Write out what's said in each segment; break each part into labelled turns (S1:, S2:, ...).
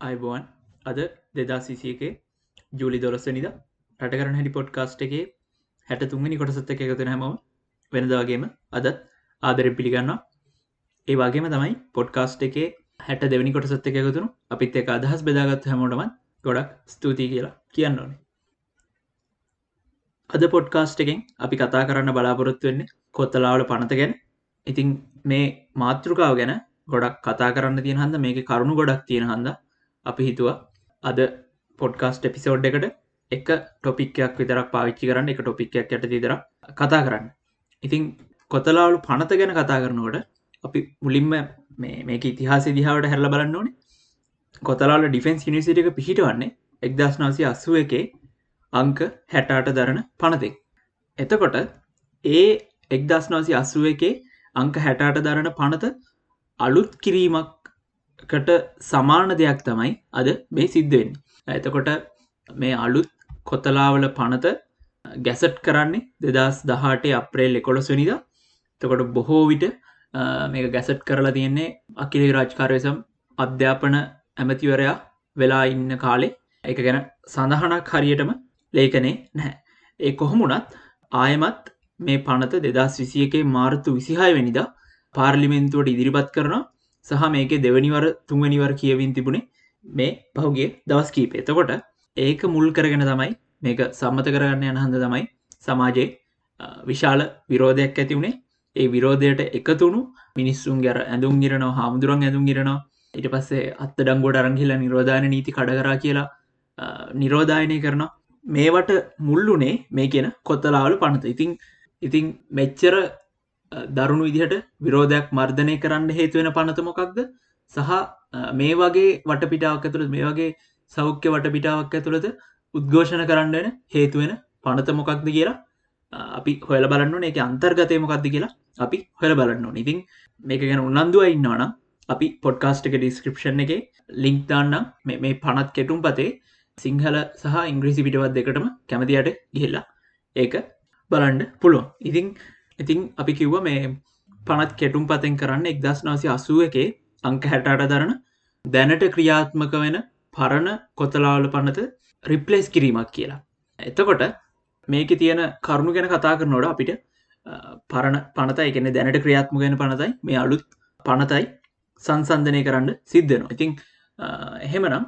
S1: අයිබෝන් අද දෙදා සිසියකේ ජූලි දොලස්සනිද රටකරන හැඩි පොඩ්කාස්ට් එකේ හැට තුන්ගනි කොටසත්ත එක එකතු හැම වෙනදවාගේම අදත් ආදර පිළිගන්න ඒ වගේම තමයි පොඩ්කාස්ට් එකේ හැට දෙවනි කොටසත්ත එක එකතුරු අපිත් එක අදහස් බෙදාගත් හැමෝටමත් ගොඩක් ස්තුතියි කියලා කියන්න ඕනේ. අද පොඩ්කාස්ට් එකෙන් අපි කතා කරන්න බලාපොරොත්තු වෙන්නේ කොත්තලාවල පනත ගැන. ඉතිං මේ මාතෘකාව ගැන ගොඩක් කතා කරන්න තියෙන හන්ද මේක කරුණු ගොඩක් තියෙන හන්ද අපි හිතුවා අද පොඩ්කාස්ට එපිසෝඩ් එකට එක ටොපික්යක් විතරක් පාවිච්චි කරන්න එක ටොපික්යක් යට තිදර කතා කරන්න. ඉතිං කොතලාවලු පනත ගැන කතා කරනකොට අපි මුලින්ම මේක ඉතිහාස දිහාවට හැල්ල බලන්න ඕනේ. කොතලාල ඩිෆෙන්ස් නිසිට එක පිහිට වන්නේ එක්දස් නාසි අස්සුව එකේ අංක හැටාට දරන පනතෙක්. එතකොට ඒ එක්දස් නාසි අස්සුව එකේ අංක හැටාට දරන පනත අලුත් කිරීමක් කට සමාන දෙයක් තමයි අද මේ සිද්ධවෙන් ඇතකොට මේ අලුත් කොතලාවල පනත ගැසට් කරන්නේ දෙදස් දහටේ අප්‍රේල් එකොළොස්වනිද තකොට බොහෝ විට මේ ගැසට් කරලා තියෙන්නේ අකිලි රාජ්කාරයසම් අධ්‍යාපන ඇමතිවරයා වෙලා ඉන්න කාලේ. එක ගැන සඳහනක් හරියටම ලේකනේ නැහැ. ඒ කොහොමුණත් ආයමත් මේ පනත දෙදස් විසියකේ මාර්තු විසිහය වැනිද පාර්ලිමෙන්තුවට ඉදිරිපත් කරනවා. සහ මේක දෙවනිවර තුන්වැනිවර කියවින් තිබුණේ මේ පහුගේ දවස් කීපේ. එතකොට ඒක මුල් කරගෙන තමයි මේක සම්මත කරගන්න යන හන්ද තමයි සමාජයේ විශාල විරෝධයක් ඇති වුණේ. ඒ විරෝධයට එකතුුණු මිනිස්සුන් ගැර ඇඳුම් ගිරනවා හාමුදුරන් ඇඳුම් ගිරනවා ඉට පස්සේ අත්ත ඩංගොඩ අරංහිල නිරෝධාන නීති කඩකරා කියලා නිරෝධායනය කරන මේවට මුල්ලුනේ මේ කියන කොත්තලාවල පනත. ඉතිං ඉතිං මෙච්චර දරුණු විදිහට විරෝධයක් මර්ධනය කරන්න හේතුවෙන පනතමොකක්ද සහ මේ වගේ වටපිටාවක් ඇතුළත් මේ වගේ සෞඛ්‍ය වටපිටාවක් ඇතුළද උද්ඝෝෂණ කරන්නන හේතුවෙන පනත මොකක්ද කියලා අපි හොල බලන්න එක අන්තර්ගතය මොකක්ද කියලා අපි හොල බලන්න ඉතින් මේක ගැන උන්නන්දුව ඉන්නවනම් අපි පොඩ්කාස්ට් එක ඩිස්ක්‍රපෂන් එක ලිංක් දාන්නම්. මේ පනත් කෙටුම් පතේ සිංහල සහ ඉංග්‍රීසි පිටවත් දෙකටම කැමතියට ගිහිල්ලා ඒක බලන්ඩ පුළුවන්. ඉතිං ඉතිං අපි කිව්ව මේ පනත් කෙටුම් පතෙන් කරන්න එක්දස් නාසි අසුව එකේ අංක හැටට දරන දැනට ක්‍රියාත්මක වෙන පරණ කොතලාවල පනත රිප්ලේස් කිරීමක් කියලා. එතකොට මේක තියෙන කරුණු ගැන කතා කරනොට අපිට පරණ පනතයි එකන දැනට ක්‍රියාත්මගෙන පනතයි මේ අලුත් පනතයි සංසන්ධනය කරන්න සිද්ධනවා. ඉතිං එහෙමනම්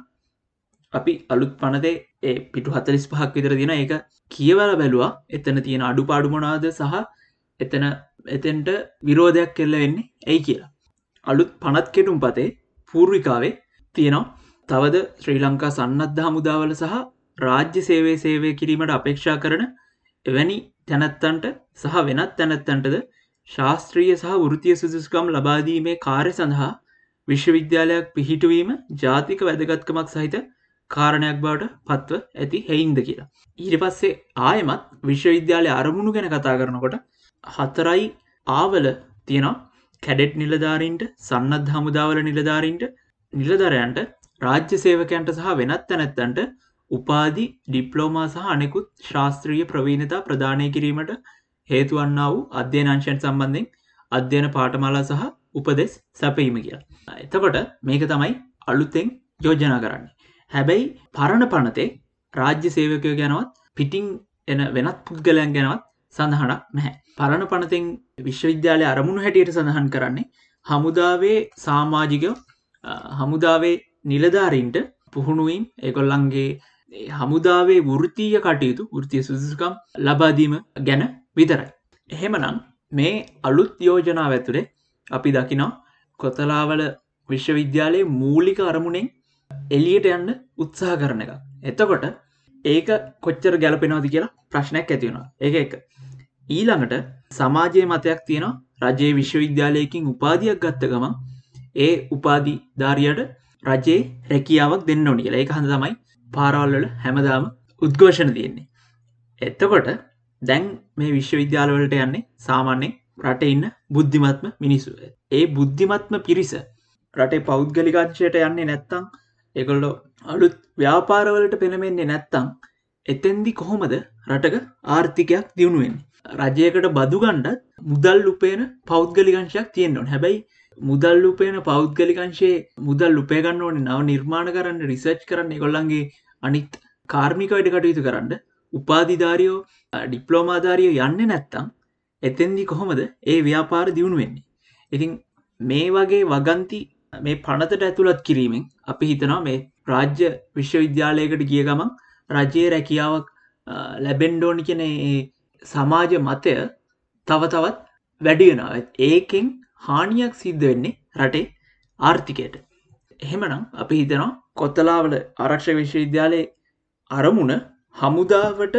S1: අපි අලුත් පනතේ ඒ පිටු හතලිස් පහක් විතර දින එක කියවල බැලවා එතන තියෙන අඩු පාඩුමනාද සහ එතන එතෙන්ට විරෝධයක් කෙල්ල වෙන්නේ ඇයි කියලා. අලුත් පනත් කෙටුම් පතේ පූර්විකාවේ තියෙනවා තවද ශ්‍රී ලංකා සන්නද්ධ හමුදාවල සහ රාජ්‍ය සේවේ සේවය කිරීමට අපේක්ෂා කරන එවැනි තැනැත්තන්ට සහ වෙනත් තැනැත්තන්ටද ශාස්ත්‍රීය සහ වෘතිය සුදුස්කම් ලබාදීමේ කාර්ය සඳහා විශ්වවිද්‍යාලයක් පිහිටුවීම ජාතික වැදගත්කමක් සහිත කාරණයක් බවට පත්ව ඇති හෙයින්ද කියලා. ඊට පස්සේ ආයමත් විශ්වවිද්‍යාලය අරමුණු ගැන කතා කරනකොට හතරයි ආවල තියෙනවා කැඩෙට් නිලධාරීන්ට සන්නත් හමුදාවල නිලධාරීන්ට නිලධරයන්ට රාජ්‍ය සේවකයන්ට සහ වෙනත් තැනැත්තන්ට උපාදි ඩිප්ලෝමා සහ අනෙකුත් ශාස්ත්‍රීය ප්‍රවීණතා ප්‍රධානය කිරීමට හේතුවන්න වූ අධ්‍යයනංශයන් සම්බන්ධෙන් අධ්‍යයන පාටමලා සහ උපදෙස් සැපීම කියලා. එතකොට මේක තමයි අලුත්තෙන් යෝජනා කරන්නේ. හැබැයි පරණ පනතේ රාජ්‍ය සේවකය ගැනවත් පිටිං එන වෙනත් පුද්ගලයන් ගැනවත් සඳහනක් නැහැ. පරණ පනතින් විශ්වවිද්‍යාලය අරමුණු හැටියට සඳහන් කරන්නේ හමුදාවේ සාමාජිකයෝ හමුදාවේ නිලධාරීන්ට පුහුණුවීම් එකොල්ලන්ගේ හමුදාවේ වෘතිය කටයුතු ෘතිය සුදුසුකම් ලබාදීම ගැන විතරයි. එහෙමනම් මේ අලුත් යෝජනාව ඇතුළේ අපි දකිනවා කොතලාවල විශ්වවිද්‍යාලයේ මූලික අරමුණෙන් එලියට යන්න උත්සාහ කරන එක. එතකොට ඒක කොච්චර ගැලපෙනවාති කියලා ප්‍රශ්නයක් ඇතිවුණා ඒ එක ඊළඟට සමාජයේ මතයක් තියෙනවා. රජයේ විශ්වවිද්‍යාලයකින් උපාධයක් ගත්ත ගමන් ඒ උපාධි ධාරියට රජයේ රැකියාවක් දෙන්න ඕනි කියලා. ඒ හඳ තමයි පාරවල්වල හැමදාම උද්ඝෝෂණ තියෙන්නේ. එත්තකොට දැන් මේ විශ්වවිද්‍යාලවලට යන්නේ සාමාන්‍යෙන් රට ඉන්න බුද්ධිමත්ම මිනිසු ඒ බුද්ධිමත්ම පිරිස රටේ පෞද්ගලිකාංශයට යන්නේ නැත්තං එකොල්ලො අලුත් ව්‍යාපාරවලට පෙනමෙන්නේ නැත්තං එතැන්දි කොහොමද රටක ආර්ථිකයක් දියුණුවෙන් රජයකට බදුගණ්ඩත් මුදල් උපේන පෞද්ගලිකංශයක් තියෙන්න්නවන් හැබැයි මුදල් උපයන පෞද්ගලිකංශයේ මුදල් උපයගන්න ඕනේ නව නිර්මාණ කරන්න රිසර්ච් කරන්න ගොල්ලන්ගේ අනිත් කාර්මිකයිඩ කටයුතු කරන්න උපාධිධාරියෝ ඩිප්ලෝමාධාරියෝ යන්න නැත්තම් එතෙන්දි කොහොමද ඒ ව්‍යාපාර දියුණු වෙන්නේ? ඉතින් මේ වගේ වගන්ති මේ පනතට ඇතුළත් කිරීමෙන් අපි හිතනවා මේ රාජ්‍ය විශ්වවිද්‍යාලයකට ගිය ගමන් රජයේ රැකියාවක් ලැබෙන්ඩෝනි කෙන සමාජ මතය තව තවත් වැඩියෙනවා ඒකෙන් හානියක් සිද්ධ වෙන්නේ රටේ ආර්ථිකයට. එහෙමනම් අපි හිතනවා කොත්තලාවල ආරක්ෂ විශ්වවිද්‍යාලයේ අරමුණ හමුදාවට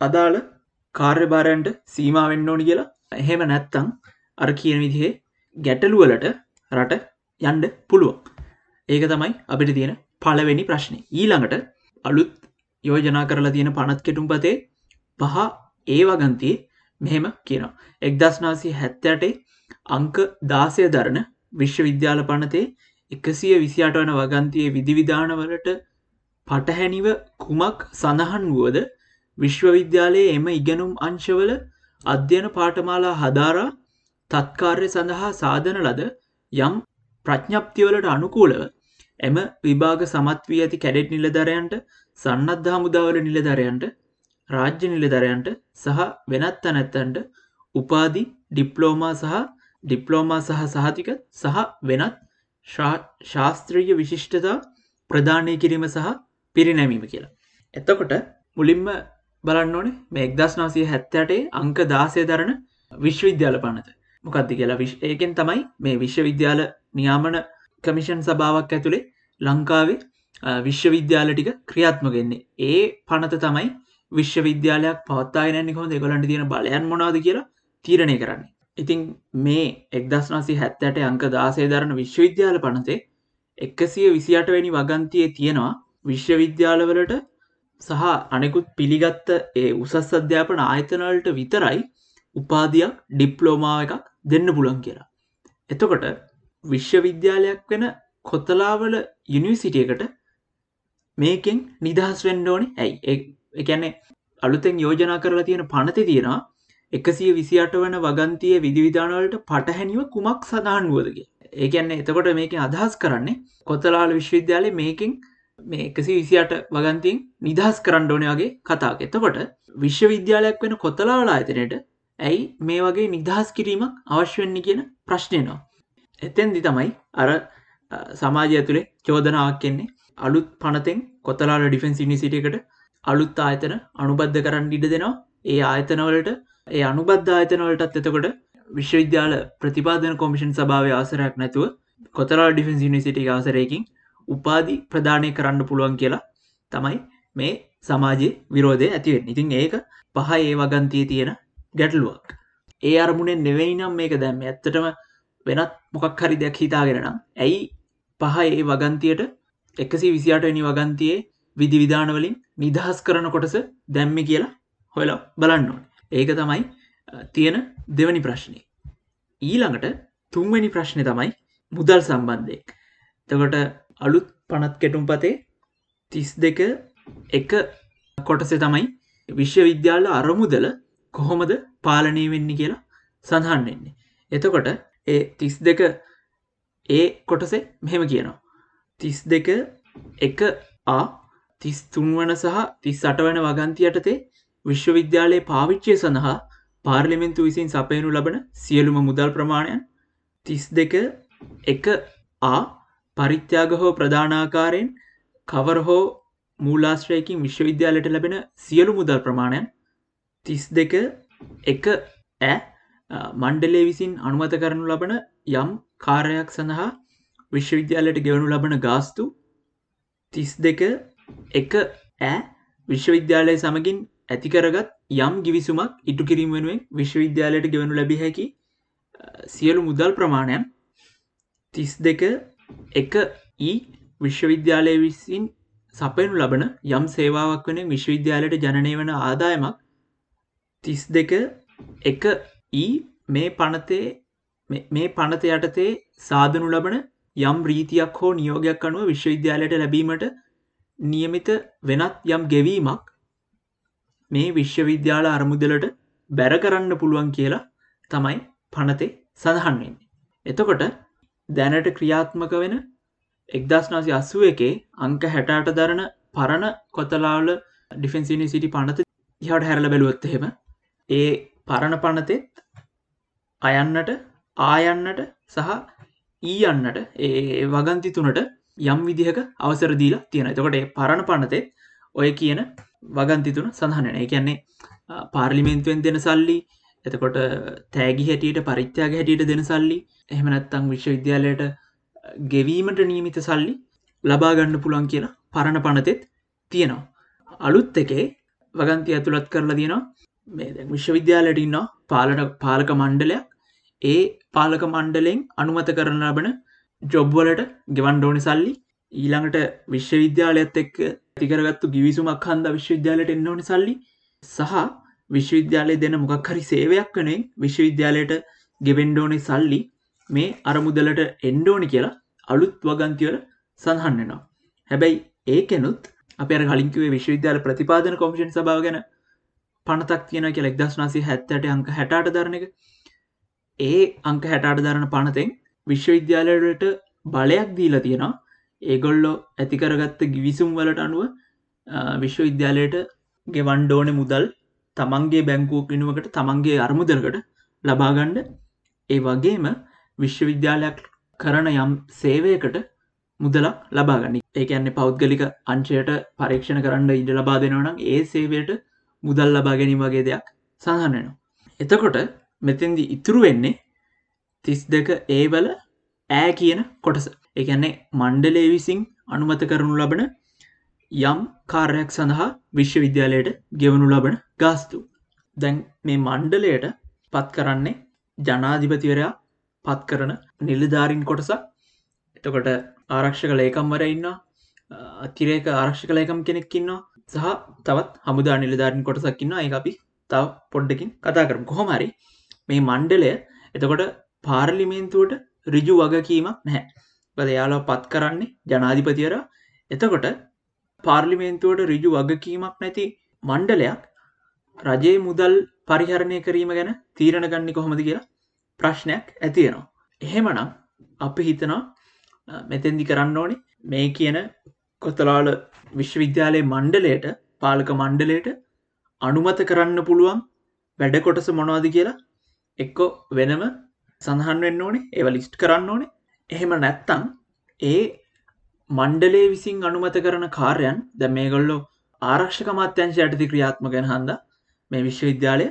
S1: අදාළ කාර්යභාරයන්ට සීමාවෙන්න ඕනි කියලා. එහෙම නැත්තං අර කියන විදිහේ ගැටලුවලට රට යන්ඩ පුළුවන්. ඒක තමයි අපිට තියෙන පලවෙනි ප්‍රශ්නය ඊළඟට අලුත් යෝජනා කරලා තියෙන පනත් කෙටුම් පතේ පහ ඒ වගන්තියේ මෙහෙම කියනවා. එක්දස්නාසි හැත්තටේ අංක දාසය දරන විශ්වවිද්‍යාල පනතේ එකසිය විසියාට වන වගන්තියේ විධිවිධානවලට පටහැනිව කුමක් සඳහන් වුවද විශ්වවිද්‍යාලයේ එම ඉගැනුම් අංශවල අධ්‍යයන පාටමාලා හදාරා තත්කාර්ය සඳහා සාධන ලද යම් ප්‍රඥප්තිවලට අනුකූලව එම විභාග සමත් වී ඇති කැඩෙට් නිලධරයන්ට සන්නද්ධ හමුදාවල නිලධරයන්ට රාජ්‍ය නිලධරයන්ට සහ වෙනත් තැනැත්තන්ට උපාදි ඩිප්ලෝමා සහ ඩිප්ලෝමා සහ සහතික සහ වෙනත් ශාස්ත්‍රීය විශිෂ්ටතා ප්‍රධානය කිරීම සහ පිරිනැමීම කියලා. එතකොට මුලින්ම බලන්න ඕනේ මේ එක්දස් නාසිය හැත්තටේ අංක දාසය දරන විශ්වවිද්‍යාල පනත මොකක්ද කියලා විශ් ඒකෙන් තමයි මේ විශ්වවිද්‍යාල නියාමන කමිෂන් සභාවක් ඇතුළේ ලංකාවේ විශ්වවිද්‍යාල ටික ක්‍රියාත්මගෙන්නේ ඒ පනත තමයි විශ්වවිද්‍යාලයක් පවත්තාගෙනන්නේ කොම දෙගොලන්ට තියෙන බලයන් මොනාද කියලා තීරණය කරන්න. ඉතිං මේ එක්දස්නාසි හැත්තට අංක දාසේ දරන විශ්වවිද්‍යාල පනතේ එක්කසිය විසියට වැනි වගන්තියේ තියෙනවා විශ්වවිද්‍යාලවලට සහ අනෙකුත් පිළිගත්ත ඒ උසස් අධ්‍යාපන ආයතනවලට විතරයි උපාධයක් ඩිප්ලෝමාව එකක් දෙන්න පුළන් කියලා. එතකොට විශ්වවිද්‍යාලයක් වෙන කොතලාවල යුනිවසිටියකට මේකෙන් නිදහස් වෙන්ඩෝනි ඇයි? එකැනෙ අලුතෙන් යෝජනා කරලා තියෙන පනති තියෙනවා. එකසිය විසිට වන වගන්තිය විධවිධානවලට පටහැනිව කුමක් සඳහන් වුවදගේ ඒකන්න එතකොට මේක අදහස් කරන්නේ කොතලාල විශ්වවිද්‍යාලය මේකින් මේ එකසි විසිට වගන්තින් නිදහස් කරන්න ඕන වගේ කතාක් එතකොට විශ්වවිද්‍යාලයක් වෙන කොතලාවලා අතනයට ඇයි මේ වගේ නිදහස් කිරීමක් අවශ්‍යවෙන්නේ කියන ප්‍රශ්නයනවා එතැන්දි තමයි අර සමාජය ඇතුළේ චෝදනාවක් කෙන්නේ අලුත් පනතෙන් කොතලාල ඩිෆෙන්ස් ඉනිසිටකට අලුත් ආයතන අනුබද්ධ කරන්න ඉඩ දෙනවා. ඒ ආයතනවලට ඒ අනුබද්ධ ආයතනවලටත් එතකොට විශ්වවිද්‍යාල ප්‍රතිපාදන කොමිෂන් සභාව ආසරයක් නැතුව කොතලා ඩිෆෙන්ස් නිසිටි ආසරයකින් උපාදි ප්‍රධානය කරන්න පුළුවන් කියලා තමයි මේ සමාජයේ විරෝධය ඇතිවෙන් ඉතින් ඒක පහ ඒ වගන්තිය තියෙන ගැටලුවක්. ඒ අරමුණෙන් නෙවෙයි නම් මේක දැම්ම ඇත්තටම වෙනත් මොකක් හරි දෙයක් හිතාගෙනනම් ඇයි පහ ඒ වගන්තියට එකසි විසියාටනි වගන්තියේ විධි විධානවලින් නිදහස් කරන කොටස දැම්ම කියලා හොයලා බලන්න ඕන. ඒක තමයි තියෙන දෙවනි ප්‍රශ්නය ඊළඟට තුන්වැනි ප්‍රශ්නය තමයි මුදල් සම්බන්ධයක් තකොට අලුත් පනත් කෙටුම් පතේ තිස් දෙක එක කොටස තමයි විශ්වවිද්‍යාල අරමුදල කොහොමද පාලනය වෙන්න කියලා සඳහන් වෙන්නේ. එතකොට ඒ තිස් දෙක ඒ කොටසේ මෙහෙම කියනවා. තිස් දෙක එක ආ තිස් තුන්වන සහ තිස් අටවන වගන්ති යටතේ විශ්වවිද්‍යාලයේ පාවිච්චය සඳහා පාර්ලිමෙන්තු විසින් සපයනු ලබන සියලුම මුදල් ප්‍රමාණයන් තිස් දෙක එක ආ පරිත්‍යාග හෝ ප්‍රධානාකාරයෙන් කවර හෝ මූලාශ්‍රයකින් විශ්වවිද්‍යාලයට ලැබෙන සියලු මුදල් ප්‍රමාණයන් තිස් දෙක එක ඇ මණ්ඩලේ විසින් අනුමත කරනු ලබන යම් කාරයක් සඳහා විශ්වවිද්‍යාලයට ගෙවනු ලබන ගාස්තු තිස් දෙක එක ඇ විශ්වවිද්‍යාලය සමගින් ඇතිකරගත් යම් ගිවිසුමක් ඉටු කිරීම වෙනුවෙන් විශ්වවිද්‍යාලයට ගෙවනු ලැබි හැකි සියලු මුදල් ප්‍රමාණයන් තිස් දෙක එක ඊ විශ්වවිද්‍යාලය විසින් සපයනු ලබන යම් සේවාවක් වන විශ්වවිද්‍යාලයට ජනනය වන ආදායමක් තිස් දෙක එක ඊ මේ පනතේ මේ පනත යටතේ සාධනු ලබන යම් රීතියක් හෝ නියෝගයක් අනුව විශ්වවිද්‍යාලයට ලැබීමට නියමිත වෙනත් යම් ගෙවීමක් මේ විශ්වවිද්‍යාල අරමුදලට බැර කරන්න පුළුවන් කියලා තමයි පනතේ සඳහන් වෙන්නේ. එතකොට දැනට ක්‍රියාත්මක වෙන එක්දස් නාසි අස්සුව එකේ අංක හැටාට දරන පරණ කොතලාවල ඩිෆෙන්සිනි සිටි පනත හට හැරල බැලුවොත් එහෙම ඒ පරණ පනතෙත් අයන්නට ආයන්නට සහ ඊයන්නට ඒ වගන්ති තුනට යම් විදිහක අවසර දීලා තියෙන එතකොට පරණ පනතෙත් ඔය කියන වගන්ති තුන සඳහනන ඒ කියන්නේ පාර්ලිමේන්තුවෙන් දෙන සල්ලි එතකොට තෑගි හැටියට පරිත්‍යාග හැටියට දෙන සල්ලි එහෙමනැත්තං විශ්වවිද්‍යාලයට ගෙවීමට නියමිත සල්ලි ලබාගන්න පුළන් කියලා පරණ පනතෙත් තියෙනවා. අලුත් එකේ වගන්ති ඇතුළත් කරලා තියෙනවා. මේ විශ්වවිද්‍යාලට ඉන්න පාලට පාලක මණ්ඩලයක්. ඒ පාලක මණ්ඩලෙන් අනුමත කරන ලබන ජොබ්වලට ගෙවන්ඩෝනි සල්ලි. ඊළඟට විශ්වවිද්‍යාලයත් එක්ක තිකරගත්තු ගිවිසුමක් හන්ද විශ්වවිද්‍යාලයට එන්න ඕනි සල්ලි. සහ විශ්වවිද්‍යාලය දෙන මොකක් හරි සේවයක් කනේ විශ්වවිද්‍යාලයට ගෙවෙන්ඩෝනි සල්ලි මේ අරමුදලට එන්ඩෝනි කියලා අලුත් වගන්තිවල සඳහන්නවා හැබැයි ඒකෙනුත් අප කලින්කිවේ විශ්වවිද්‍යාල ප්‍රතිපාදන කොමිෂන් සභාව ගැන පනතක් තියෙන කිය එක්දස් නාසි හැත්තට අංක හැටට දරන එක. ඒ අංක හැටට දරන පනතෙන් විශ්වවිද්‍යාලයට බලයක් දීලා තියෙනවා. ඒගොල්ලෝ ඇතිකරගත්ත ගිවිසුම් වලට අනුව විශ්වවිද්‍යාලයට ගෙවන්ඩෝන මුදල් තමන්ගේ බැංකුවක් වෙනුවකට තමන්ගේ අරමුදරකට ලබාගණ්ඩ ඒ වගේම විශ්වවිද්‍යාලයක් කරන යම් සේවයකට මුදලක් ලබාගන්න ඒකන්නේ පෞද්ගලික අංශයට පරීක්ෂණ කරන්න ඉඩ ලබා දෙනවනම් ඒ සේවයට මුදල් ලබා ගැනීම වගේ දෙයක් සඳහන්නවා. එතකොට මෙතැදි ඉතුරු වෙන්නේ තිස් දෙක ඒවල ඈ කියන කොටස. එකන්නේ මණ්ඩලේ විසින් අනුමත කරනු ලබන යම් කාර්යක් සඳහා විශ්වවිද්‍යාලයට ගෙවනු ලබන ගාස්තු. දැන් මේ මණ්ඩලයට පත් කරන්නේ ජනාධිපතිවරයා පත් කරන නිලධාරින් කොටසක්. එතකොට ආරක්ෂක ලේකම්වර ඉන්න අතිරේක ආරක්ෂක ලේකම් කෙනෙක්කින්නවා සහ තවත් හමුදා නිලධාරින් කොටසක්කින්න ඒ අපි තව පොඩ්ඩකින් කතා කරම. කොහොමරි මේ මණ්ඩලය එතකොට පාර්ලිමේන්තුවට රිජු වගකීමක් නැහැ. බද යාලා පත් කරන්නේ ජනාධිපතිවර එතකොට පාර්ලිමේන්තුවට රිජු වගකීමක් නැති මණ්ඩලයක් රජයේ මුදල් පරිහරණය කිරීම ගැන තීරණ ගන්නි කොහොමද කියලා ප්‍රශ්නයක් ඇතියෙනවා එහෙමනම් අපි හිතනවා මෙතැදි කරන්න ඕනේ මේ කියන කොතලාල විශ්වවිද්‍යාලයේ මණ්ඩලයට පාලක මණ්ඩලයට අනුමත කරන්න පුළුවන් වැඩ කොටස මොනවාද කියලා එක්කො වෙනම සඳහන් වෙන්න ඕනේ ඒව ලිස්ට් කරන්න ඕනේ. එහෙම නැත්තං ඒ මණ්ඩලේ විසින් අනුමත කරන කාර්යන් ද මේගොල්ලෝ ආරක්ෂක මාත්‍යංශ යටති ක්‍රියාත්ම ගැන හන්ද? මේ විශ්වවිද්‍යාලය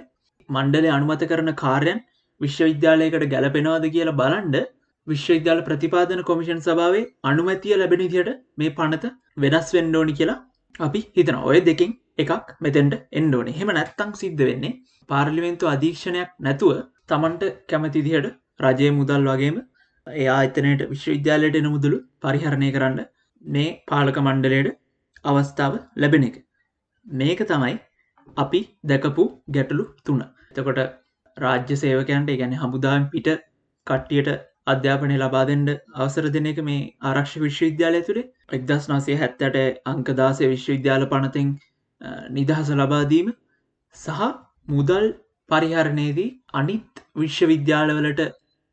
S1: මණ්ඩලේ අනුමත කරන කාර්යන් විශ්වවිද්‍යාලයකට ගැලපෙනවාද කියලා බලන්ඩ විශ්වවිද්‍යාල ප්‍රතිපාදන කොමිෂන් සභාවේ අනුමැතිය ලැබෙන දියට මේ පනත වෙනස් වෙන්ඩෝනි කියලා අපි හිතන ඔය දෙකින් එකක් මෙතෙන්ට එන්ඩෝනේ හෙම නැත්තං සිද්ධ වෙන්නේ පාර්ලිමෙන්තු අධීක්ෂණයක් නැතුව තමන්ට කැමතිදිහට රජය මුදල් වගේම එයා එතනයට විශ්වවිද්‍යාලයට එන මුදළු පරිහරණය කරන්න මේ පාලක මණ්ඩලයට අවස්ථාව ලැබෙන එක. මේක තමයි අපි දැකපු ගැටලු තුන. එතකොට රාජ්‍ය සේවකයන්ට ගැන හමුදාන් පිට කට්ටියට අධ්‍යාපනය ලබා දෙෙන්ට අවසර දෙන එක මේ ආරක්ෂ විශ්වවිද්‍යාලය තුළේ එක්දස් නාසේ හැත්තට අංකදාසය විශ්වවිද්‍යාල පනතින් නිදහස ලබාදීම සහ මුදල් පරිහරණයේදී අනිත් විශ්වවිද්‍යාලවලට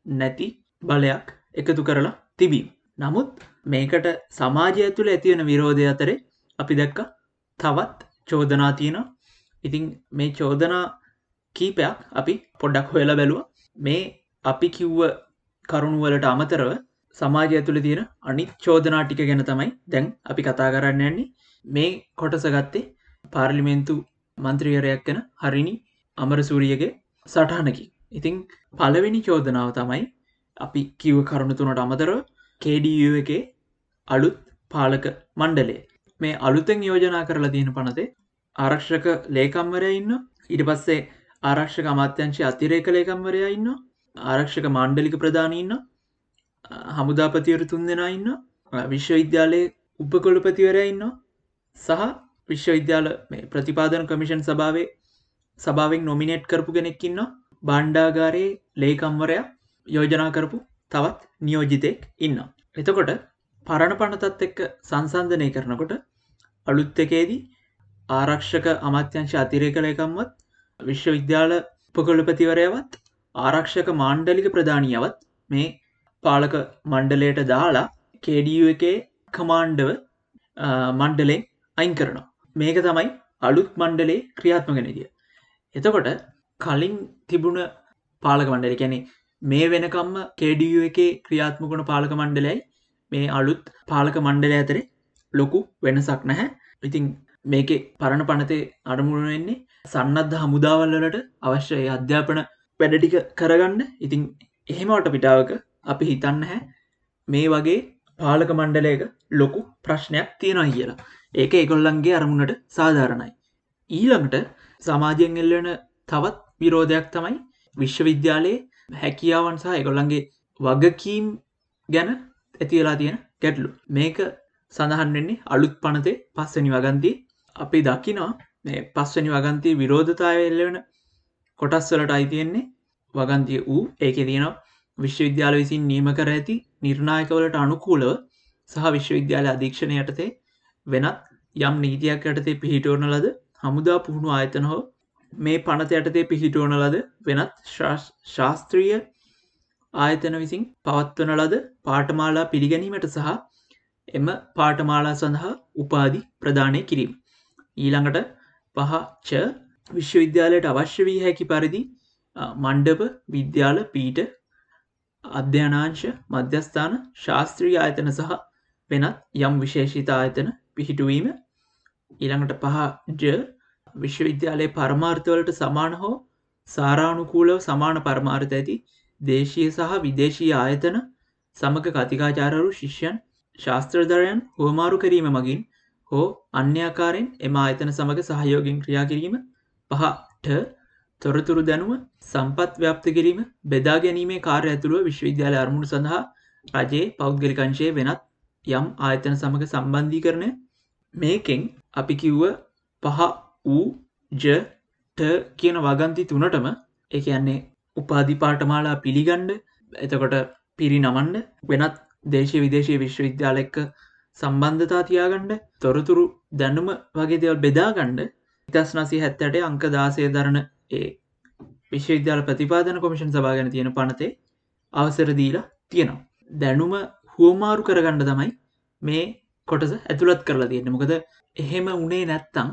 S1: නැති බලයක් එකතු කරලා තිබීම. නමුත් මේකට සමාජය තුළ ඇතිවන විරෝධය අතරේ අපි දැක්ක තවත් චෝදනා තියෙනවා. ඉතිං මේ චෝදනා කීපයක් අපි පොඩ්ඩක් හොයලා බැලුව. මේ අපි කිව්ව කරුණුවලට අමතරව සමාජය ඇතුළ තියෙන අනිත් චෝදනා ටික ගැන තමයි දැන් අපි කතා කරන්න යන්නේ. මේ කොටස ගත්තේ පාර්ලිමේන්තු මන්ත්‍රියරයක් ගැන හරිනි අමරසූරියගේ සටහනකි. ඉතිං පලවෙනි චෝදනාව තමයි අපි කිව්ව කරුණු තුනට අමතරව කඩ එකේ අලුත් පාලක මණ්ඩලේ මේ අලුතෙන් යෝජනා කරලා තියෙන පනතේ ආරක්ෂක ලේකම්වරය ඉන්න ඉට පස්සේ ආරක්ෂක අමාත්‍යංශය අතිරේක ලේකම්වරයා ඉන්න ආරක්ෂක මණ්ඩලික ප්‍රධානීන්න හමුදාපතිවර තුන් දෙෙන ඉන්න විශ්වවිද්‍යාලයේ උපකොළුපතිවරය ඉන්න සහ විශ්වවිද්‍යාල ප්‍රතිපාදන කමිෂන් සභාවේ සභාවෙන් නොමිනේට් කරපු කෙනෙක්කින්න බණ්ඩාගාරයේ ලේකම්වරයා යෝජනා කරපු තවත් නියෝජිතයෙක් ඉන්න. එතකොට පරණ පනතත් එක්ක සංසන්ධනය කරනකොට අලුත් එකේදී ආරක්ෂක අමාත්‍යංශ අතිරේ කළයකම්වත් විශ්වවිද්‍යාල උපකොළපතිවරයවත් ආරක්ෂක මාණ්ඩලික ප්‍රධානියවත් මේ පාලක මණ්ඩලයට දාලා කේඩිය එකේ කමාන්්ඩව මණ්ඩලෙන් අයින් කරනවා. මේක තමයි අලුත් මණ්ඩලේ ක්‍රියාත්මගෙනදිය එතකොට කලින් තිබුණ පාලක මණ්ඩල කැනෙ මේ වෙනකම්ම කේඩිය එකේ ක්‍රියාත්මකුණ පාලක මණ්ඩලයි මේ අලුත් පාලක මණ්ඩල ඇතරේ ලොකු වෙනසක් නැහැ. ඉතින් මේක පරණ පනතේ අඩමුණ වෙන්නේ සන්නද්ධ හමුදාවල්ලට අවශ්‍යය අධ්‍යාපන වැඩටික කරගන්න. ඉතින් එහෙමට පිටාවක අපි හිතන්න හැ මේ වගේ පාලක මණ්ඩලයක ලොකු ප්‍රශ්නයක් තියෙනවා කියලා. ඒක එකොල්ලන්ගේ අරමුණට සාධාරණයි. ඊළඟට සමාජයෙන් එල්ලන තවත් විරෝධයක් තමයි විශ්වවිද්‍යාලයේ හැකියාවන් සහ එකොල්ලන්ගේ වගකීම් ගැන ඇතිවෙලා තියෙන ගැටලු. මේක සඳහන් වෙන්නේ අලුත් පනතේ පස්සනි වගන්ති අපි දකිනවා මේ පස්වනි වගන්තිය විරෝධතාව එල්ලවන කොටස්වලට අයිතියෙන්නේ වගන්තිය වූ ඒක තියෙනවා විශ්වවිද්‍යාල විසින් නීම කර ඇති නිර්ණායකවලට අනුකූලව සහ විශ්වවිද්‍යාල අධීක්ෂණය යටතේ වෙනත් යම් නීතියක් යටතේ පිහිටෝන ලද හමුදා පුහුණු ආයතන හෝ මේ පනත යටතේ පිහිටෝන ලද වෙනත් ශාස්ත්‍රීය ආයතන විසින් පවත්වන ලද පාටමාලා පිළිගැනීමට සහ එම පාටමාලා සඳහා උපාදි ප්‍රධානය කිරීම. ඊළඟට පහච විශ්වවිද්‍යාලයට අවශ්‍ය වී හැකි පරිදි මණ්ඩප විද්‍යාල පීට අධ්‍යනාංශ මධ්‍යස්ථාන ශාස්ත්‍රීය ආයතන සහ වෙනත් යම් විශේෂිත ආයතන පිහිටුවීම ඊළඟට පහ ජ විශ්වවිද්‍යාලයේ පරමාර්ථවලට සමාන හෝ සාරානුකූලව සමාන පරමාර්ථ ඇති දේශීය සහ විදේශී ආයතන සමග කතිකාචාරරු ශිෂ්‍යන් ශාස්ත්‍රධරයන් හෝමාරු කිරීම මගින් හෝ අන්‍යාකාරෙන් එම ආයතන සමඟ සහයෝගෙන් ක්‍රියා කිරීම. පහට තොරතුරු දැනුව සම්පත් ව්‍යාප්ත කිරීම බෙදා ගැනීමේ කාර්ය ඇතුළුව විශ්වවිද්‍යාල අරමුණු සඳහා රජයේ පෞද්ගලිකංශය වෙනත් යම් ආයතන සමඟ සම්බන්ධී කරනය මේකෙන් අපි කිව්ව පහ වූ ජට කියන වගන්ති තුනටම එක යන්නේ උපාධි පාටමාලා පිළිගණ්ඩ එතකොට පිරි නමන්ඩ වෙනත් දේශය විදේශය විශ්වවිද්‍යාල එක්ක සම්බන්ධතා තියාගණ්ඩ තොරතුරු දැනුම වගේ දෙවල් බෙදාගණ්ඩ ඉතස් නසි හැත්තට අංක දාසය දරන ඒ විශ්වවිද්‍යාල ප්‍රතිපාදන කොමිෂන් සභාගෙන තියෙන පනතේ අවසර දීලා තියෙනවා. දැනුම හුවමාරු කරගණ්ඩ තමයි මේ කොටස ඇතුළත් කරලා තියෙන මොකද එහෙම උනේ නැත්තං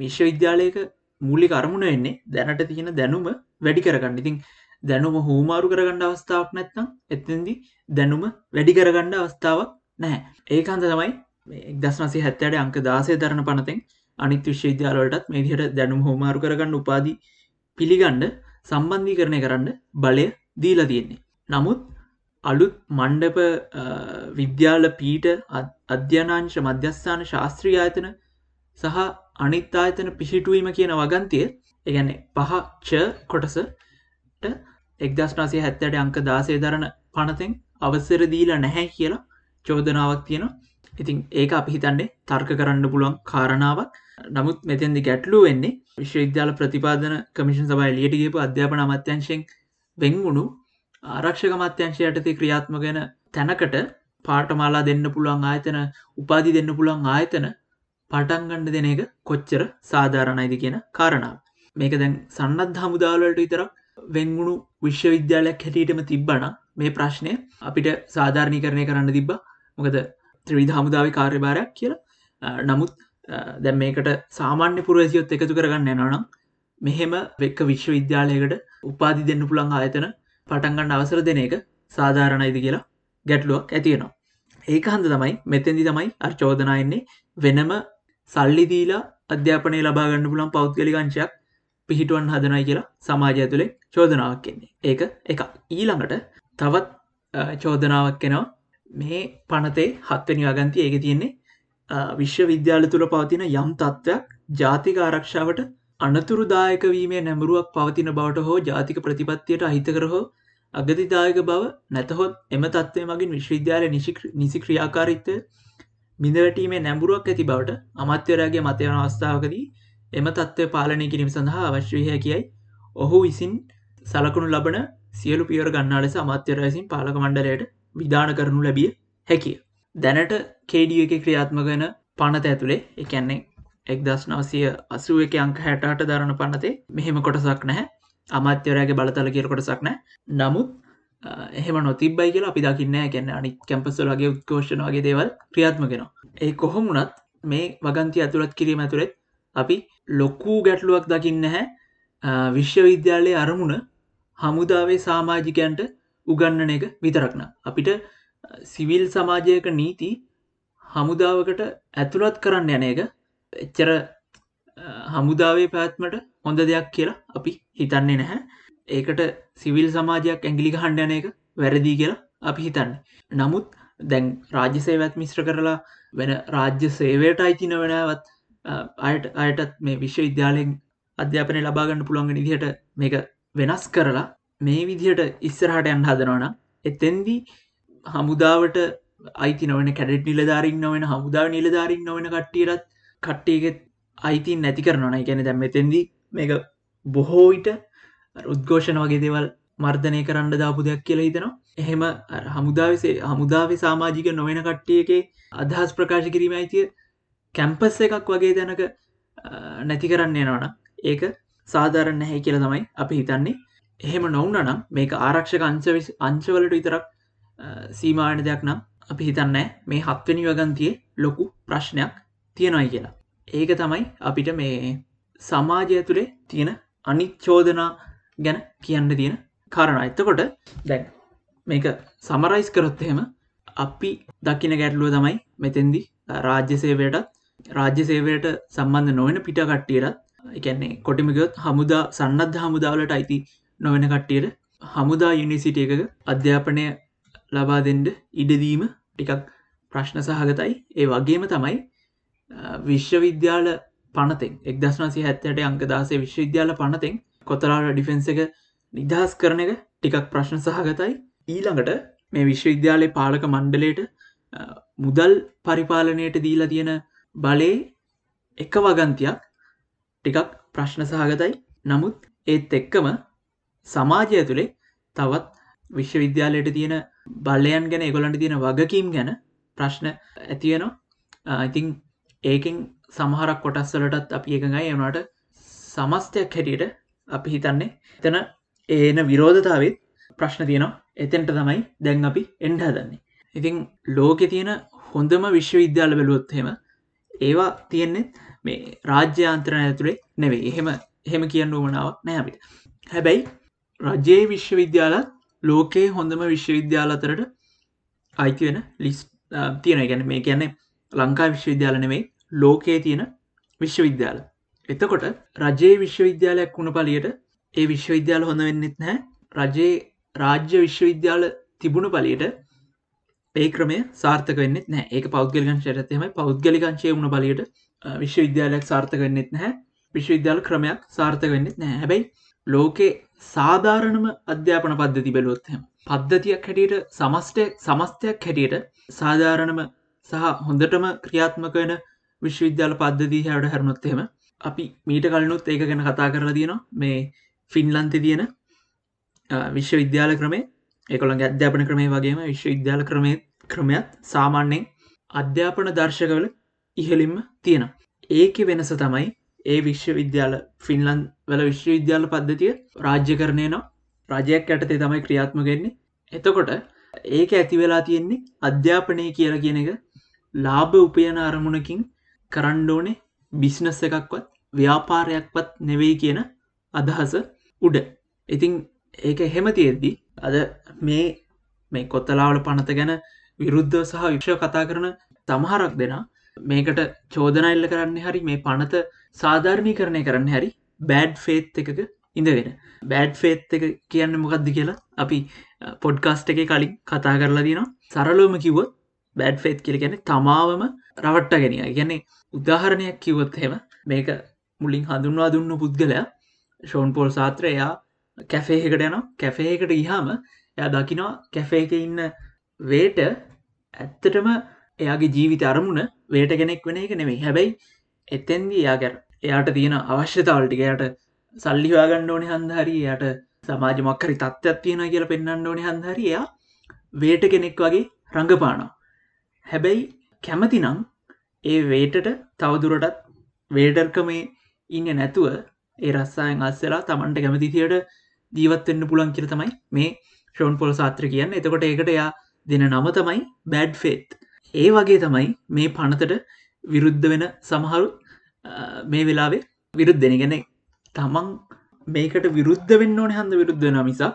S1: විශ්වවිද්‍යාලයක මුලි කරමුණ වෙන්නේ දැනට තියෙන දැනුම වැඩි කරගන්න. ඉතින් දැනුම හූමාරු කරගණ්ඩ අවස්ථාවක් නැත්තම් එතදි දැනුම වැඩි කරගණ්ඩ අවස්ථාවක් නැහැ. ඒකන්ද තමයි එක්දස්නසි හැත්තයට අංක දාසය දරන පනතෙන් අනිත් විශ්වවිද්‍යාලවලටත් මේදිහට දැනුම් හෝමාරු කරගන්න උපාදී පිළිගණ්ඩ සම්බන්ධී කරණය කරන්න බලය දීලා තියෙන්නේ. නමුත් අලුත් මණ්ඩප විද්‍යාල පීට අධ්‍යනාංශ මධ්‍යස්ථාන ශාස්ත්‍රී ආයතන සහ අනිත් ආයතන පිහිටුවීම කියන වගන්තිය එකැන පහච කොටසට එක්දස්නාසේ හැත්තට අංක දාසේ දරන පනතෙන් අවසර දීලා නැහැ කියලා චෝදනාවක් තියෙනවා. ඉතින් ඒක අපි හිතන්නේ තර්ක කරන්න පුළුවන් කාරණාවක්. නමුත් මෙතැදි ගැටලු වෙන්නේ විශ්වවිද්‍යාල ප්‍රතිපාදන කමිෂන් සබයි ලියටගේපු අධ්‍යාපන අමත්‍යංශයෙන් වෙංගුණු ආරක්ෂක මත්‍යංශය යටතේ ක්‍රියාත්ම ගැන තැනකට පාටමාලා දෙන්න පුළුවන් ආයතන උපාදි දෙන්න පුළුවන් ආයතන පටන්ගණ්ඩ දෙන එක කොච්චර සාධාරණයිද කියන කාරණාව. මේක දැන් සන්නත් හමුදාවලට විතරක් වෙංගුණු විශ්වවිද්‍යාලයක් හැටියටම තිබ්බන මේ ප්‍රශ්නය අපිට සාධාරණය කරණය කරන්න තිබ්බ. මොකද ත්‍රවිධ හමුදාව කාර්යභාරයක් කියලා. නමුත් දැම් මේකට සාමාන්‍ය පුරවැසියොත් එකතු කරගන්න යනනම් මෙහෙම වෙක්ක විශ්වවිද්‍යාලයකට උපාදි දෙන්න පුළන් ආයතන පටන්ගන්න අවසර දෙන එක සාධාරණයිද කියලා ගැටලුවක් ඇතියෙනවා. ඒක හන්ද තමයි මෙතැදි තමයි අර්චෝදනයෙන්නේ වෙනම සල්ලිදීලා අධ්‍යාපනය ලබාගන්න පුළන් පෞද්ගලිකංශයක් පිහිටුවන් හදනයි කියලා සමාජය තුළේ චෝදනාවක් කෙන්නේ ඒක එක ඊළඟට තවත් චෝදනාවක් කෙනවා මේ පනතේ හත්වනි වගන්ති ඒක තියෙන්නේ විශ්වවිද්‍යාල තුළ පවතින යම් තත්ත්වයක් ජාතික ආරක්ෂාවට අනතුරුදායක වීමේ නැමරුවක් පවතින බවට හෝ ජාතික ප්‍රතිපත්තියට අහිතකර හෝ අගතිදායක බව නැතහොත් එම තත්වය මගින් විශ්වවිද්‍යාල නිසි ක්‍රියාකාරිත්වය මිඳවැටීමේ නැඹුරුවක් ඇති බවට අමත්‍යරයාගේ මතයන අවස්ථාවකදී එම තත්ත්වය පාලනය කිරීම සඳහා අවශ්‍යය හැකියයි ඔහු විසින් සලකුණු ලබන සියලු පියවර ගන්නා ලෙස අමාත්‍යරයසින් පාලක මණ්ඩලයට විධාන කරනු ලැබිය හැකිය. දැනට කේඩිය එක ක්‍රියාත්මගන පනත ඇතුළේ එකන්නේ එක්දස් නවසය අසුව එක අංක හැටට දරන පනතේ මෙහෙම කොටසක් නැහැ. අමාත්‍යරයාගේ බලතල කියර කොටසක් නෑ නමුත් එහෙම නොතිබයි කියලා අපි දකින්න ගැන්න අනි කැම්පස්වලගේ උත්කෝෂණ වගේ දේවල් ක්‍රියාත්මගෙන ඒ කොහොමුණත් මේ වගන්ති ඇතුළත් කිරීම ඇතුළෙත් අපි ලොක්කූ ගැටලුවක් දකින්න හැ විශ්වවිද්‍යාලය අරමුණ හමුදාවේ සාමාජිකයන්ට උගන්නන එක විතරක්න අපිට සිවිල් සමාජයක නීති හමුදාවකට ඇතුළත් කරන්න යන එක එච්චර හමුදාවේ පැත්මට හොඳ දෙයක් කියලා අපි හිතන්නේ නැහැ ඒකට සිවිල් සමාජයක් ඇගිලි හන්ඩයන එක වැරදිී කියලා අපි හිතන්න. නමුත් දැන් රාජ්‍යසේවත් මිශ්‍ර කරලා වෙන රාජ්‍ය සේවයට අයිතින වෙනවත් අයට අයටත් මේ විශ්ව විද්‍යාලයෙන් අධ්‍යාපනය ලබාගන්න පුළුවන් විදිහට මේක වෙනස් කරලා මේ විදිහට ඉස්සරහට යන් හදනවන එතෙන්දී හමුදාවට අයිති නොවන කැඩට නිලධාරින් නොවෙන හමුදාව නිලධාරින් නොවන කට්ටියරත් කට්ටියගෙත් අයිතින් නැති කරනවන. ගැන දැම් මෙතෙන්දී මේක බොහෝවිට උද්ඝෝෂණ වගේ දේවල් මර්ධනය කරන්න දාපු දෙයක් කියලා හිතනවා. එහෙම හමුදාවසේ හමුදාව සාමාජික නොවෙන කට්ටියගේ අදහස් ප්‍රකාශ කිරීම අයිතිය කැම්පස් එකක් වගේ දැනක නැති කරන්න යනවන ඒක සාධාරණ නැහැ කියල තමයි අපි හිතන්නේ. එහෙම නොවන නම් මේක ආරක්ෂක අංශ අංශවලට විතරක් සීමාන දෙයක් නම් අපි හිතන්න මේ හත්වනි වගන්තිය ලොකු ප්‍රශ්නයක්. තියෙනයි කියලා. ඒක තමයි අපිට මේ සමාජය තුළේ තියෙන අනිච්චෝදනා ගැන කියන්න තියෙන කාරණ. එතකොට දැන් මේක සමරයිස් කරොත් එහෙම අපි දකින ගැටලුව තමයි මෙතෙන්දි රාජ්‍ය සේවයට රාජ්‍ය සේවයට සම්බන්ධ නොවන පිට කට්ටියටත් එකන්නේ කොටිමිකයොත් හමුදා සන්නද්ධ හමුදාවලට අයිති නොවෙන කට්ටියට හමුදා යුනිසිට එකක අධ්‍යාපනය ලබා දෙන්ඩ ඉඩදීම ටිකක් ප්‍රශ්න සහගතයි. ඒ වගේම තමයි විශ්වවිද්‍යාල පනතෙන් එක්දස්නසි හැත්තට අංකදාසේ විශ්වවිද්‍යාල පනතෙන් කොතරාට ඩිෆෙන්ස එක නිදහස් කරන එක ටිකක් ප්‍රශ්න සහගතයි. ඊළඟට මේ විශ්වවිද්‍යාලය පාලක මණ්ඩලයට මුදල් පරිපාලනයට දීලා තියෙන බලේ එක වගන්තියක් ටිකක් ප්‍රශ්න සහගතයි. නමුත් ඒත් එක්කම සමාජය තුළේ තවත් විශ්වවිද්‍යාලයට තියෙන බලයන් ගැන එකොලන්ට තියෙන වගකීම් ගැන ප්‍රශ්න ඇතියනවා ඉතිං ඒකෙන් සමහරක් කොටස්වලටත් අපි එකඟයි. එවනට සමස්තයක් හැටියට අපි හිතන්නේ එතන ඒන විරෝධතාවත් ප්‍රශ්න තියනවා. එතෙන්ට තමයි දැන් අපි එන්ඩ හදන්නේ. ඉතිං ලෝකෙ තියෙන හොඳම විශ්වවිද්‍යාල බැලුවොත්හෙම ඒවා තියෙන්නෙත් මේ රාජ්‍යාන්තරණ ඇතුළේ නෙවෙයි. එහෙම එහෙම කියන්න වමනාවක් නෑබිට හැබැයි රජයේ විශ්වවිද්‍යාලත් ලෝකයේ හොඳම විශ්වවිද්‍යාල අතරට අයිති වෙන ලිස් තියෙන ගැන මේ කියන්නේ ලංකා විශ්වවිද්‍යාල නෙවෙයි. ලෝකයේ තියෙන විශ්වවිද්‍යාල. එතකොට රජයේ විශ්වවිද්‍යාලයක් වුණ පලියට ඒ විශ්වවිද්‍යාල හොඳ වෙන්නෙත් නෑ රජයේ රාජ්‍ය විශ්වවිද්‍යාල තිබුණු පලියට ඒ ක්‍රමය සාර්ථක වෙන්නෙත් නෑ ඒක පෞද්ගලිකංශයටතෙම පෞද්ගලිකංශය වුණ පලියට විශ්වවිද්‍යාලයක් සාර්ථක වෙන්නෙත් නැහැ. විශ්වවිද්‍යාල ක්‍රමයක් සාර්ථක වෙන්නෙත් නෑ හැබැයි ලෝකේ සාධාරණම අධ්‍යාපන පද්ධති බැලුවොත්හෙම පද්ධතියක් හැටියට සමස්ටය සමස්තයක් හැටියට සාධාරණම සහ හොඳටම ක්‍රියාත්මක වෙන විශ්වවිද්‍යාල පද්ධදී හැට හැරනොත්තෙම අපි මීට කලනුත් ඒක ගැන කතා කරලා තියෙනවා. මේ ෆින්ලන්තෙ තියෙන විශ්වවිද්‍යාල ක්‍රමේ ඒකොළන් අධ්‍යාපන ක්‍රමේ වගේම විශ්වවිද්‍යාල ක්‍රමේ ක්‍රමයක් සාමාන්‍යයෙන් අධ්‍යාපන දර්ශකවල ඉහලින්ම තියෙන ඒක වෙනස තමයි ඒ විශ්වවිද්‍යාල ෆින්ලන් වල විශ්වවිද්‍යාල පද්ධතිය රාජ්‍ය කරණය නවා රජයක් ඇටතේ තමයි ක්‍රියාත්මගෙන්නේ එතකොට ඒක ඇති වෙලා තියෙන්නේ අධ්‍යාපනය කියලා කියන එක ලාභ උපයන අරමුණකින් කරණ්ඩෝනේ බිස්නස් එකක්වත් ව්‍යාපාරයක්වත් නෙවෙයි කියන අදහස උඩ. ඉතිං ඒක එහෙම තියෙද්දි අද මේ මේ කොත්තලාවල පනත ගැන විරුද්ධ සහ වික්ෂ කතා කරන තමහරක් දෙෙන මේකට චෝදනයිල්ල කරන්න හරි මේ පනත සාධාරණී කරණය කරන්න හැරි බෑඩ් ෆේත් එකක ඉඳගෙන. බෑඩ් ෆේත් එක කියන්න මොකක්ද කියලා අපි පොඩ්කාස්ට එක කලින් කතා කරලා දිනවා සරලෝම කිවොත් බෑඩ් ෆේත් කියල ගැන තමාවම රවට්ට ගෙනිය ගැන්නේ උදාහරණයක් කිවොත් හෙම මේක මුලින් හඳුන්වා දුන්න පුද්ගලයා ෂෝන් පෝල් සාත්‍රයා කැෆේකට යන කැෆේකට ඉහාම එය දකිනවා කැෆේක ඉන්න වේට ඇත්තටම එයාගේ ජීවිත අරමුණ වේට කෙනෙක් වෙන එක නෙමෙයි. හැබැයි එතැන්දී යාගැර එයාට තියෙන අවශ්‍යතාවල්ටිකයට සල්ලිවාගන්න ඕනේ හන්දහරි යට සමාජ මක්කරි තත්ත්වත් තියෙන කියලා පෙන්න්න ඕනේ හන්දහරි එයා වේට කෙනෙක් වගේ රඟපානවා. හැබැයි කැමතිනම් ඒ වේටට තවදුරටත් වේඩර්කමේ ඉන්න නැතුව ඒ රස්සායන් අස්සලා තමන්ට කැමතිතියට ජීවත්වෙන්න පුළන් කියර තමයි මේ ෂෝන් පොල් සාත්‍ර කියන්න. එතකොට ඒකට යා දෙන නම තමයි බෑඩ් ෆේත් ඒ වගේ තමයි මේ පනතට විරුද්ධ වෙන සමහරු මේ වෙලාවේ විරුද්ධ දෙනගෙන තමන් මේකට විරුද්ධ වෙන්න ඕන හන්ද විරුද්ධ නමිසා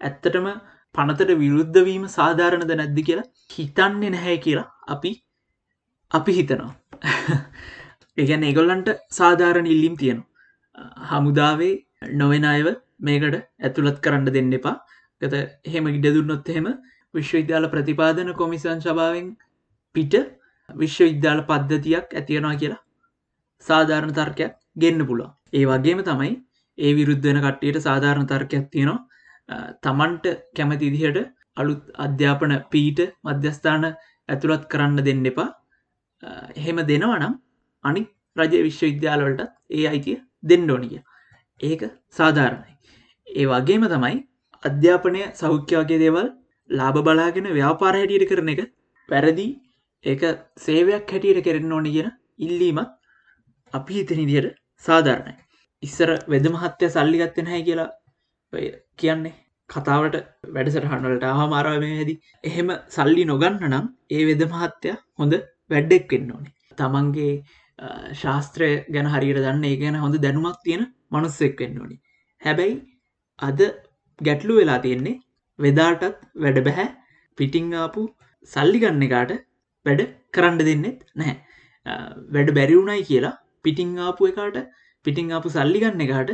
S1: ඇත්තටම පනතට විරුද්ධවීම සාධාරණද නැද්දි කියලා හිතන්නේ නැහැ කියලා අපි අපි හිතනවා. ඒගැන ඒගොල්ලන්ට සාධාරණ ඉල්ලිම් තියෙනවා. හමුදාවේ නොවෙන අයව මේකට ඇතුළත් කරන්න දෙන්න එපා. ගත එහෙම ඉඩදුන්නොත් එහෙම විශ්වවිද්‍යාල ප්‍රතිපාදන කොමිසන් සභාවෙන් පිට විශ්වවිද්‍යාල පද්ධතියක් ඇතියෙනවා කියලා සාධාරණ තර්කයක් ගෙන්න්න පුළුව ඒ වගේම තමයි ඒ විරුද්ධන කට්ටියට සාධාරණ තර්කයක් තියෙනවා. තමන්ට කැමති ඉදිහට අලුත් අධ්‍යාපන පීට මධ්‍යස්ථාන ඇතුළත් කරන්න දෙන්න එපා. එහෙම දෙනවනම් අනික් රජ විශ්වවිද්‍යාලවලටත් ඒ අයිතිය දෙන්න ඕනිය ඒක සාධාරණයි. ඒ වගේම තමයි අධ්‍යාපනය සෞඛ්‍යවගේ දේවල් ලාබ බලාගෙන ව්‍යාපාර හැටියට කරන එක පැරදි. ඒක සේවයක් හැටියට කරන්න ඕනි කියෙන ඉල්ලීමත් අපි හිතන ඉදියට සාධාරණයි. ඉස්සර වෙද මහත්‍යය සල්ලිගත්තෙන හැ කියලා කියන්නේ. කතාවට වැඩසටහන්වලට ආහමාරාවයේදී එහෙම සල්ලි නොගන්න නම් ඒ වෙද මහත්තය හොඳ වැඩ්ඩෙක් වෙන්න ඕනේ. තමන්ගේ ශාස්ත්‍රය ගැන හරියට දන්න ඒ ගැන හොඳ දැනුමක් තියෙන මනුස්සෙක් වෙන්න ඕනි. හැබැයි අද ගැටලු වෙලා තියෙන්නේ වෙදාටත් වැඩ බැහැ පිටිංආපු සල්ලි ගන්න එකාට වැඩ කරන්න දෙන්නෙත් නැහැ. වැඩ බැරිවුණයි කියලා පිටිං ආපු එකාට පිටිං ආපු සල්ලි ගන්න එකාට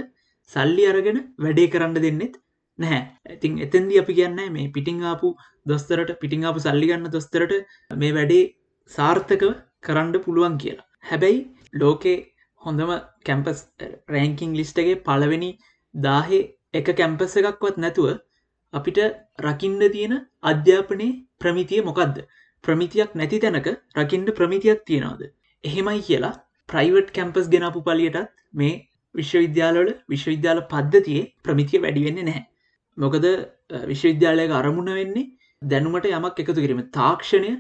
S1: සල්ලි අරගෙන වැඩේ කරන්න දෙන්නෙත් නැහැ. ඇතින් එතන්දි අපි කියන්න මේ පිටිං ආපු දොස්තරට පිටිං ආපු සල්ලිගන්න දොස්තරට මේ වැඩේ සාර්ථකව කරන්න පුළුවන් කියලා. හැබැයි ලෝකේ හොඳම කැම්පස් රෑංකින් ලිස්ටගේ පළවෙනි දාහේ එක කැම්පස් එකක්වත් නැතුව අපිට රකින්න තියෙන අධ්‍යාපනයේ ප්‍රමිතිය මොකක්ද ප්‍රමිතියක් නැති තැනක රකින්ට ප්‍රමිතියක් තියෙනවාද? එහෙමයි කියලා ප්‍රයිවට් කැම්පස් ගෙනපු පලියටත් මේ විශ්වවිද්‍යාලවල විශ්වවිද්‍යාල පද්ධතියේ ප්‍රමිතිය වැඩිවෙන්නේ නැහැ. මොකද විශ්වවිද්‍යාලයක අරමුණ වෙන්නේ දැනුමට යමක් එකතු කිරීම. තාක්ෂණය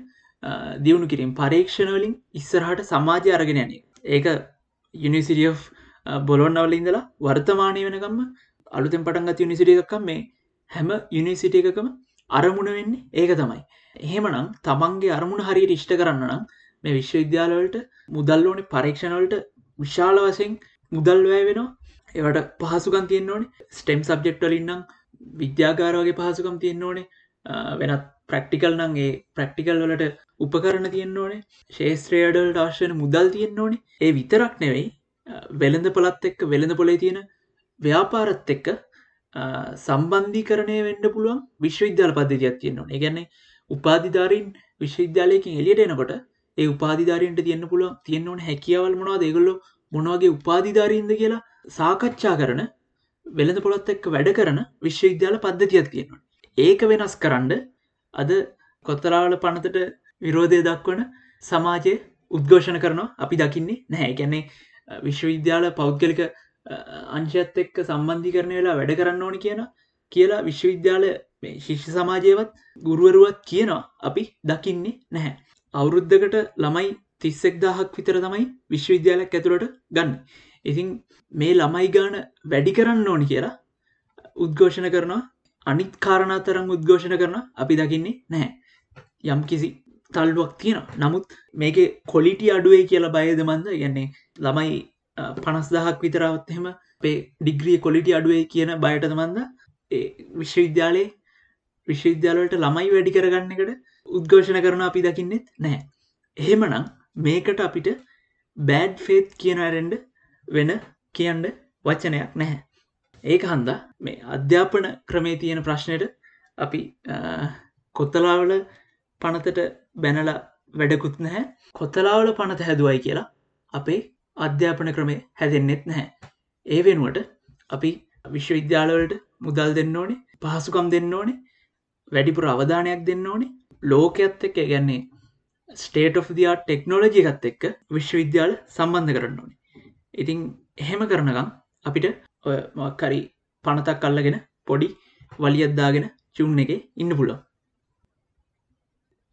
S1: දියුණු කිරීම. පරීක්ෂණවලින් ඉස්සරහට සමාජය අරගෙන යන ඒක යුනිසිරිය බොලොන්නවල ඉඳලා වර්තමානය වෙනකම්ම අලුතෙන් පටන්ගත් යුනිසිටිය එකක්කම් මේ හැම යුනිසිට එකකම අරමුණ වෙන්නේ ඒක තමයි. එහෙමනම් තමන්ගේ අරමුණ හරියට ඉෂ්ට කරන්න නම් මේ විශ්වවිද්‍යාලවලට මුදල් ඕනේ පරීක්ෂණවලට විශාල වසයෙන් මුදල් වැෑ වෙනවා. ඒවට පහසුකන් තියෙන් ඕනේ. ස්ටෙම් සබ්ජෙක්්ටලින්නම් විද්‍යාකාරවගේ පහසුකම් තියෙන් ඕනේ. වෙනත් ප්‍රක්ටිකල් නංගේ ප්‍රක්ටිකල් වලට උපකරණ තියෙන් ඕනේ. ශේස්ත්‍රේඩල් ටාශයන මුදල් තියෙන් ඕනේ. ඒ විතරක් නෙවෙයි වෙළඳ පොලත් එක්ක වෙළඳ පොලේ තියෙන ව්‍යාපාරත් එක්ක සම්බන්ධී කරණය වෙන්න පුළුවන් විශ්වවිද්‍යාල පද්ධතියක් තියෙන්නවා ඒගැන්නේ උපාධිධාරීන් විශ්වවිද්‍යාලයකින් එලියට එනකොට ඒ උපාධිධාරීන්ට තියන්න පුළුවන් තියන්න ඕන හැකියාවල් මොවා දෙගොල්ලො මොනවගේ උපාධිධාරීන්ද කියලා සාකච්ඡා කරන වෙළඳ පොළොත් එක්ක වැඩ කරන විශ්වවිද්‍යාල පද්ධතියක් තියෙනවා ඒක වෙනස් කරන්න අද කොත්තලාවල පනතට විරෝධය දක්වන සමාජය උද්ඝෝෂණ කරනවා අපි දකින්නේ නැහැ ගැන්නේ විශ්වවිද්‍යාල පෞද්ගලික අංශයත් එක්ක සම්බන්ධි කරන වෙලා වැඩ කරන්න ඕනි කියන කියලා විශ්වවිද්‍යාල ශිෂ්‍ය සමාජයවත් ගුරුවරුවත් කියනවා අපි දකින්නේ නැහැ. අවුරුද්ධකට ළමයි තිස්සෙක් දාහක් විතර තමයි විශ්වවිද්‍යාලයක් ඇතුළට ගන්න. ඉතින් මේ ළමයි ගාන වැඩි කරන්න ඕනි කියලා උද්ඝෝෂණ කරනවා අනිත් කාරණා තරම් උද්ඝෝෂණ කරන අපි දකින්නේ නැහැ. යම් කිසි තල්ුවක් තියෙන නමුත් මේක කොලිටි අඩුවේ කියලා බයද මන්ද ගන්නේ ළමයි පනස්දහක් විතරවත්හෙම පේ ඩිග්‍රිය කොලිටි අඩුවේ කියන බයටද මන්ද විශ්වවිද්‍යාලයේ විශ්වවිද්‍යාලට ළමයි වැඩි කරගන්න එකට උද්ඝෝෂණ කරන අපි දකින්නෙත් නැහැ. එහෙමනම් මේකට අපිට බෑඩ් ෆේත් කියනරෙන්ඩ වෙන කියන්න වචනයක් නැහැ. ඒක හන්දා මේ අධ්‍යාපන ක්‍රමේ තියෙන ප්‍රශ්නයට අපි කොත්තලාවල පනතට බැනල වැඩකුත් නැහැ කොත්තලාවල පනත හැදුවයි කියලා අපේ අධ්‍යාපන ක්‍රමේ හැදෙන්නෙත් නැහැ. ඒ වෙනුවට අපි විශ්වවිද්‍යාලවලට මුදල් දෙන්න ඕනේ පහසුකම් දෙන්න ඕනේ වැඩිපුර අවධානයක් දෙන්න ඕනේ ලෝකයක්ත් එක්ක ගැන්නේ ස්ටේට of දයා ටෙක්නෝලජි එකත් එක්ක විශ්වවිද්‍යාල සම්බන්ධ කරන්න ඕනේ ඉතින් එහෙම කරනකම් අපිට ඔය මක්කරි පනතක් අල්ලගෙන පොඩි වලියද්දාගෙන චුන් එක ඉන්න පුලො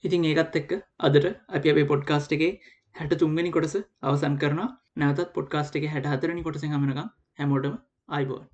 S1: ඉතින් ඒකත් එක්ක අදට අපි අපේ පොඩ්කාස්ට් එකේ හැට තුන්ගනි කොටස අවසන් කරන නැවතත් පොඩ්කාස්ට් එක හැට හතරනි කොටස හමනකම් හැමෝටම අයිබෝන්